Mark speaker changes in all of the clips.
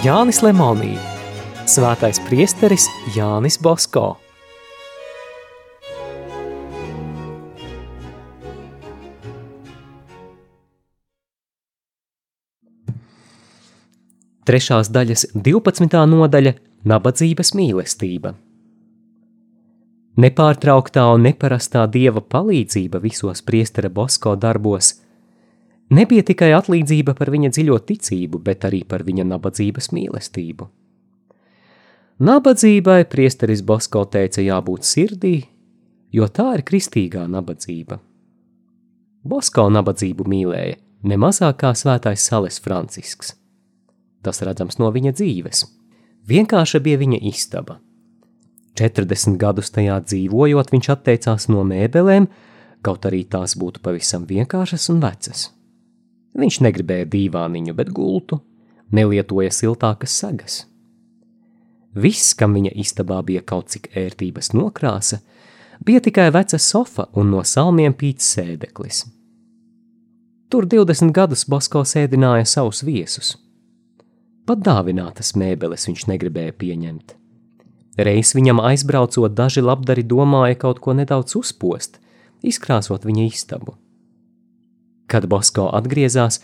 Speaker 1: Jānis Lemonī, Svētais priesteris Jānis Bosko. Trešās daļas 12. nodaļa – nabadzības mīlestība. Nepārtrauktā un neparastā dieva palīdzība visos priestera Bosko darbos nebija tikai atlīdzība par viņa dziļo ticību, bet arī par viņa nabadzības mīlestību. Nabadzībai priesteris Bosko teica jābūt sirdī, jo tā ir kristīgā nabadzība. Bosko nabadzību mīlēja nemazāk kā svētais Sales Francisks. Tas redzams no viņa dzīves. Vienkārša bija viņa istaba. 40 gadus tajā dzīvojot, viņš atteicās no mēbelēm, kaut arī tās būtu pavisam vienkāršas un vecas. Viņš negribēja dīvāniņu, bet gultu, nelietoja siltākas sagas. Viss, kam viņa istabā bija kaut cik ērtības nokrāsa, bija tikai veca sofa un no salmiem pīts sēdeklis. Tur 20 gadus Basko sēdināja savus viesus – Pat dāvinātas mēbeles viņš negribēja pieņemt. Reiz viņam aizbraucot, daži labdari domāja kaut ko nedaudz uzpost, izkrāsot viņa istabu. Kad Bosko atgriezās,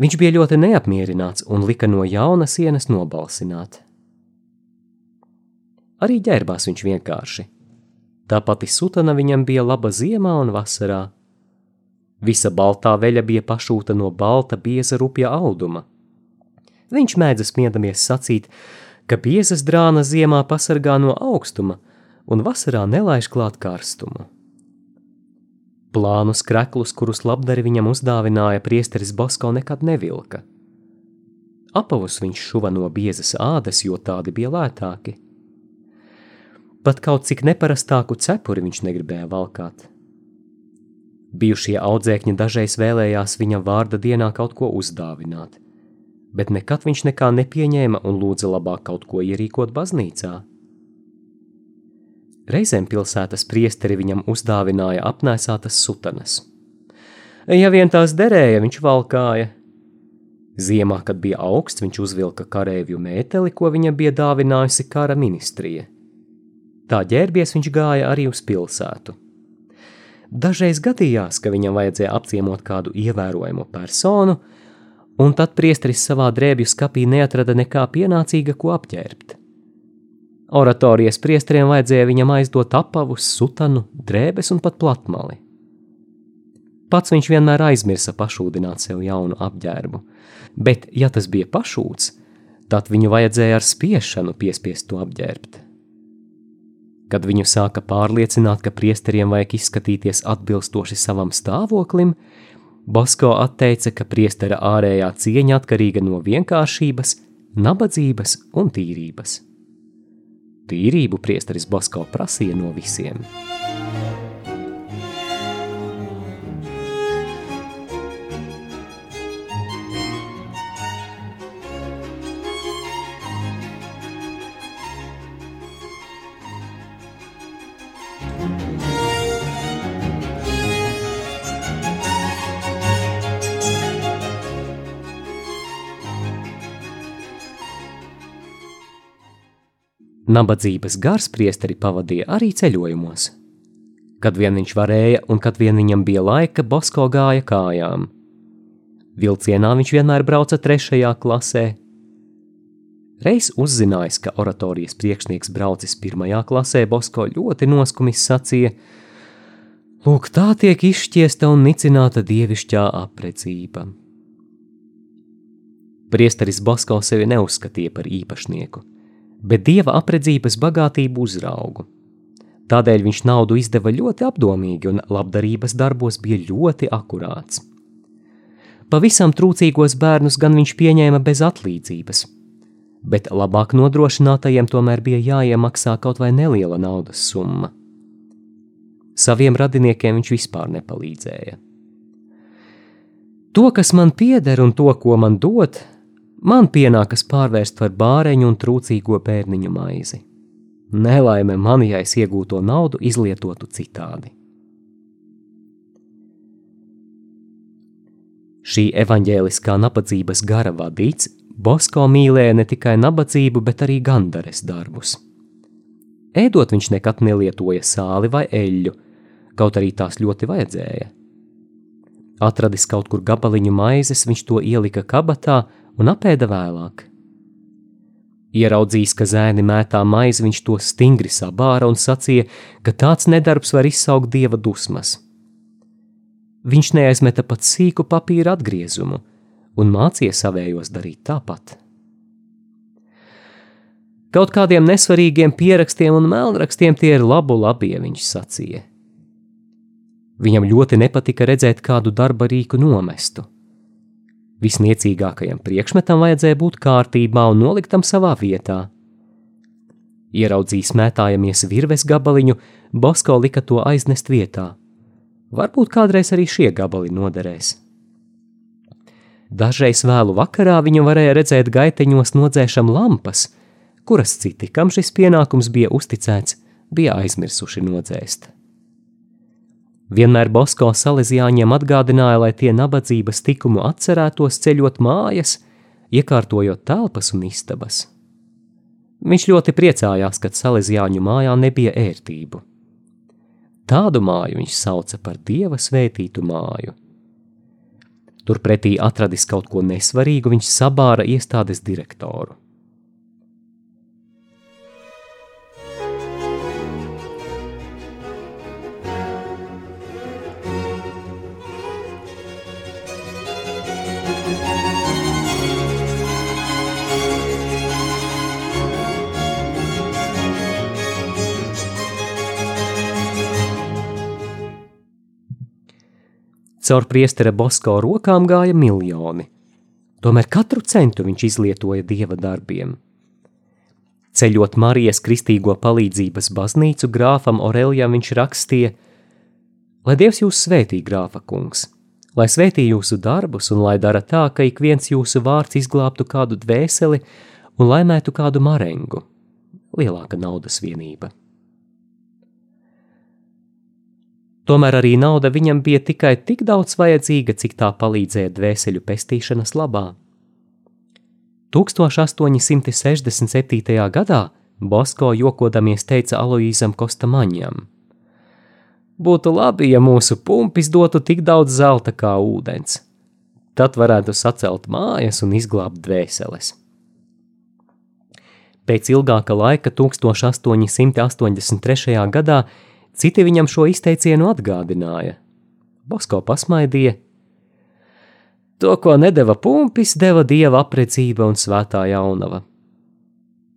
Speaker 1: viņš bija ļoti neapmierināts un lika no jauna sienas nobalsināt. Arī ģērbās viņš vienkārši. Tā pati sutana viņam bija laba ziemā un vasarā. Visa baltā veļa bija pašūta no balta bieza rupja auduma – Viņš mēdza smiedamies sacīt, ka biezas drāna ziemā pasargā no augstuma un vasarā nelaiž klāt karstumu. Plānus kreklus, kurus labdari viņam uzdāvināja priesteris Bosko, nekad nevilka. Apavus viņš šuva no biezas ādas, jo tādi bija lētāki. Pat kaut cik neparastāku cepuri viņš negribēja valkāt. Bijušie audzēkņi dažreiz vēlējās viņa vārda dienā kaut ko uzdāvināt bet nekad viņš nekā nepieņēma un lūdza labāk kaut ko ierīkot baznīcā. Reizēm pilsētas priesteri viņam uzdāvināja apnēsātas sutanas. Ja vien tās derēja, viņš valkāja. Ziemā, kad bija augsts, viņš uzvilka karēvju mēteli, ko viņam bija dāvinājusi kara ministrija. Tā ģērbies viņš gāja arī uz pilsētu. Dažreiz gadījās, ka viņam vajadzēja apciemot kādu ievērojamu personu, un tad priesteris savā drēbju skapī neatrada nekā pienācīga, ko apģērbt. Oratorijas priesteriem vajadzēja viņam aizdot apavus, sutanu, drēbes un pat platmali. Pats viņš vienmēr aizmirsa pašūdināt sev jaunu apģērbu, bet, ja tas bija pašūts, tad viņu vajadzēja ar spiešanu piespiest to apģērbt. Kad viņu sāka pārliecināt, ka priesteriem vajag izskatīties atbilstoši savam stāvoklim, Basko atteica, ka priestera ārējā cieņa atkarīga no vienkāršības, nabadzības un tīrības. Tīrību priesteris Basko prasīja no visiem. Nabadzības gars priesteri pavadīja arī ceļojumos. Kad vien viņš varēja un kad vien viņam bija laika, Bosko gāja kājām. Vilcienā viņš vienmēr brauca trešajā klasē. Reiz uzzinājis, ka oratorijas priekšnieks braucis pirmajā klasē, Bosko ļoti noskumis sacīja: Lūk, tā tiek izšķiesta un nicināta dievišķā apredzība. Priesteris Bosko sevi neuzskatīja par īpašnieku bet dieva apredzības bagātību uzraugu. Tādēļ viņš naudu izdeva ļoti apdomīgi un labdarības darbos bija ļoti akurāts. Pavisam trūcīgos bērnus gan viņš pieņēma bez atlīdzības, bet labāk nodrošinātajiem tomēr bija jāiemaksā kaut vai neliela naudas summa. Saviem radiniekiem viņš vispār nepalīdzēja. To, kas man pieder un to, ko man dod, man pienākas pārvērst par bāreņu un trūcīgo bērniņu maizi. Nelaime man, ja es iegūto naudu izlietotu citādi. Šī evaņģēliskā nabadzības gara vadīts, Bosko mīlēja ne tikai nabadzību, bet arī gandares darbus. Ēdot viņš nekad nelietoja sāli vai eļļu, kaut arī tās ļoti vajadzēja. Atradis kaut kur gabaliņu maizes, viņš to ielika kabatā un apēda vēlāk. Ieraudzījis, ka zēni mētā maizi, viņš to stingri sabāra un sacīja, ka tāds nedarbs var izsaukt dieva dusmas. Viņš neaizmeta pat sīku papīra atgriezumu un mācīja savējos darīt tāpat. Kaut kādiem nesvarīgiem pierakstiem un melnrakstiem tie ir labu labie, viņš sacīja. Viņam ļoti nepatika redzēt kādu darba rīku nomestu. Visniecīgākajam priekšmetam vajadzēja būt kārtībā un noliktam savā vietā. Ieraudzījis mētājamies virves gabaliņu, Bosko lika to aiznest vietā. Varbūt kādreiz arī šie gabali noderēs. Dažreiz vēlu vakarā viņu varēja redzēt gaiteņos nodzēšam lampas – kuras citi, kam šis pienākums bija uzticēts, bija aizmirsuši nodzēst. Vienmēr Bosko salīdzjāņiem atgādināja, lai tie nabadzības tikumu atcerētos ceļot mājas, iekārtojot telpas un istabas. Viņš ļoti priecājās, kad salīdzjāņu mājā nebija ērtību. Tādu māju viņš sauca par dieva svētītu māju. Turpretī atradis kaut ko nesvarīgu, viņš sabāra iestādes direktoru. Caur priestera Bosko rokām gāja miljoni. Tomēr katru centu viņš izlietoja dieva darbiem. Ceļot Marijas kristīgo palīdzības baznīcu grāfam Orelijam viņš rakstīja: Lai Dievs jūs svētī, grāfa kungs, lai svētī jūsu darbus un lai dara tā, ka ik viens jūsu vārds izglābtu kādu dvēseli un laimētu kādu marengu. Lielāka naudas vienība. Tomēr arī nauda viņam bija tikai tik daudz vajadzīga, cik tā palīdzēja dvēseļu pestīšanas labā. 1867. gadā Bosko jokodamies teica Aloīzam Kostamaņam: Būtu labi, ja mūsu pumpis dotu tik daudz zelta kā ūdens. Tad varētu sacelt mājas un izglābt dvēseles. Pēc ilgāka laika, 1883. gadā, Citi viņam šo izteicienu atgādināja. Bosko pasmaidīja. To, ko nedeva pumpis, deva dieva apredzība un svētā jaunava.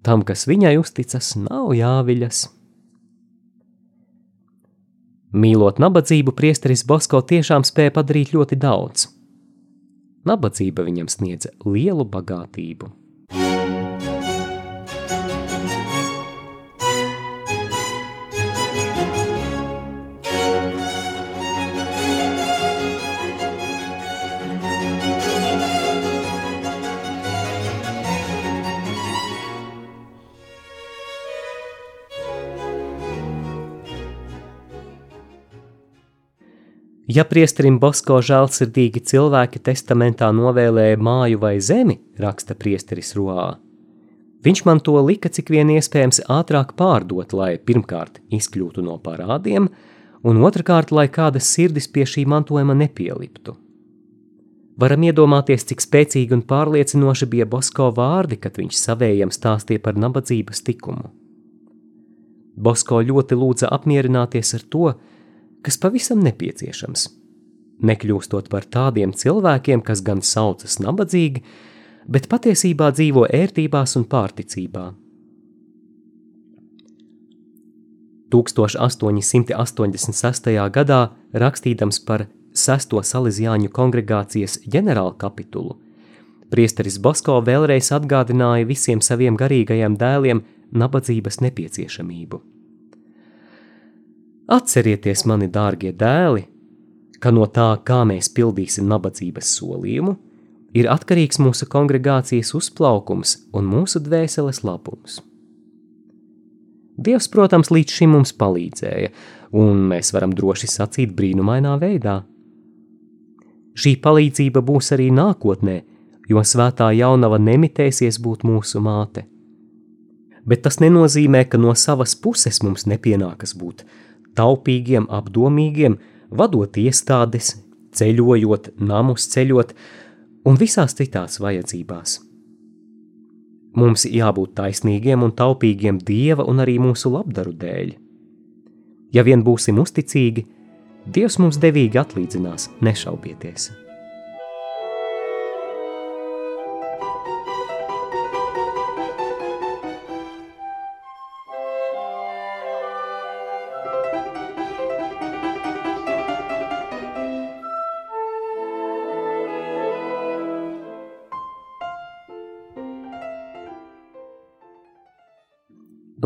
Speaker 1: Tam, kas viņai uzticas, nav jāviļas. Mīlot nabadzību, priesteris Bosko tiešām spēja padarīt ļoti daudz. Nabadzība viņam sniedza lielu bagātību. Ja priesterim Bosko žēlsirdīgi cilvēki testamentā novēlēja māju vai zemi, raksta priesteris Roā, viņš man to lika cik vien iespējams ātrāk pārdot, lai pirmkārt izkļūtu no parādiem, un otrkārt, lai kādas sirdis pie šī mantojuma nepieliptu. Varam iedomāties, cik spēcīgi un pārliecinoši bija Bosko vārdi, kad viņš savējiem stāstīja par nabadzības tikumu. Bosko ļoti lūdza apmierināties ar to, kas pavisam nepieciešams. Nekļūstot par tādiem cilvēkiem, kas gan saucas nabadzīgi, bet patiesībā dzīvo ērtībās un pārticībā. 1886. gadā, rakstīdams par sesto salīdzjāņu kongregācijas ģenerālkapitulu, priesteris Bosko vēlreiz atgādināja visiem saviem garīgajiem dēliem nabadzības nepieciešamību. Atcerieties, mani dārgie dēli, ka no tā, kā mēs pildīsim nabadzības solījumu, ir atkarīgs mūsu kongregācijas uzplaukums un mūsu dvēseles labums. Dievs, protams, līdz šim mums palīdzēja, un mēs varam droši sacīt brīnumainā veidā. Šī palīdzība būs arī nākotnē, jo svētā jaunava nemitēsies būt mūsu māte. Bet tas nenozīmē, ka no savas puses mums nepienākas būt taupīgiem, apdomīgiem, vadot iestādes, ceļojot, namus ceļot un visās citās vajadzībās. Mums jābūt taisnīgiem un taupīgiem Dieva un arī mūsu labdaru dēļ. Ja vien būsim uzticīgi, Dievs mums devīgi atlīdzinās, nešaubieties!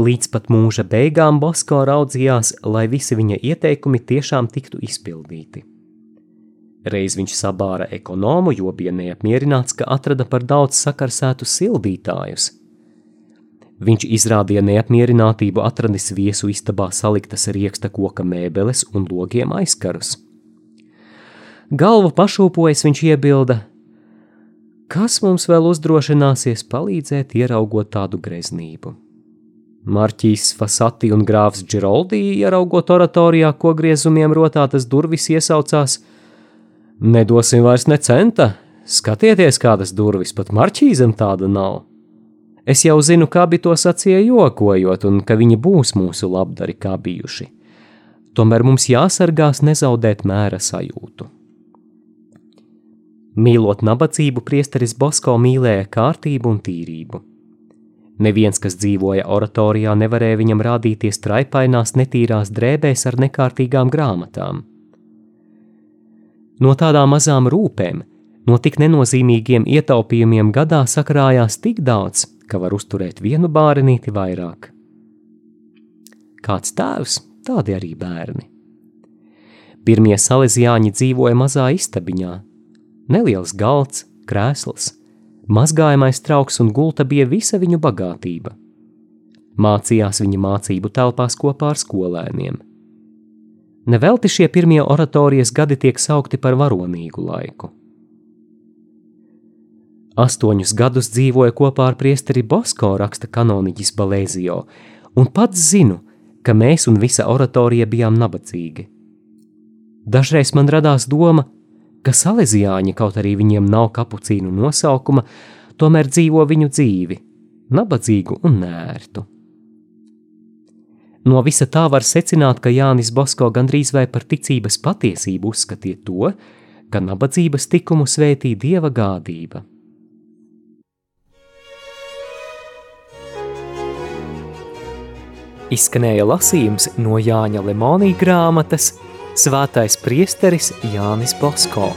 Speaker 1: Līdz pat mūža beigām Bosko raudzījās, lai visi viņa ieteikumi tiešām tiktu izpildīti. Reiz viņš sabāra ekonomu, jo bija neapmierināts, ka atrada par daudz sakarsētu sildītājus. Viņš izrādīja neapmierinātību atradis viesu istabā saliktas rieksta koka mēbeles un logiem aizkarus. Galvu pašūpojas viņš iebilda, kas mums vēl uzdrošināsies palīdzēt ieraugot tādu greznību. Marķīs Fasati un grāfs Džeroldi, ieraugot oratorijā, ko griezumiem rotātas durvis iesaucās: Nedosim vairs ne centa, skatieties, kādas durvis, pat marķīzam tāda nav. Es jau zinu, kā bija to sacīja jokojot, un ka viņi būs mūsu labdari kā bijuši. Tomēr mums jāsargās nezaudēt mēra sajūtu. Mīlot nabadzību, priesteris Bosko mīlēja kārtību un tīrību. Neviens, kas dzīvoja oratorijā, nevarēja viņam rādīties traipainās, netīrās drēbēs ar nekārtīgām grāmatām. No tādām mazām rūpēm, no tik nenozīmīgiem ietaupījumiem gadā sakrājās tik daudz, ka var uzturēt vienu bārenīti vairāk. Kāds tēvs, tādi arī bērni. Pirmie salīdzjāņi dzīvoja mazā istabiņā, neliels galds, krēsls, Mazgājamais trauks un gulta bija visa viņu bagātība. Mācījās viņa mācību telpās kopā ar skolēniem. Nevelti šie pirmie oratorijas gadi tiek saukti par varonīgu laiku. Astoņus gadus dzīvoja kopā ar priesteri Bosko, raksta kanoniģis Balēzio, un pats zinu, ka mēs un visa oratorija bijām nabadzīgi. Dažreiz man radās doma, ka salēzijāņi, kaut arī viņiem nav kapucīnu nosaukuma, tomēr dzīvo viņu dzīvi, nabadzīgu un nērtu. No visa tā var secināt, ka Jānis Bosko gandrīz vai par ticības patiesību uzskatīja to, ka nabadzības tikumu svētī dieva gādība. Izskanēja lasījums no Jāņa Lemonija grāmatas Svētais priesteris Jānis Bosko.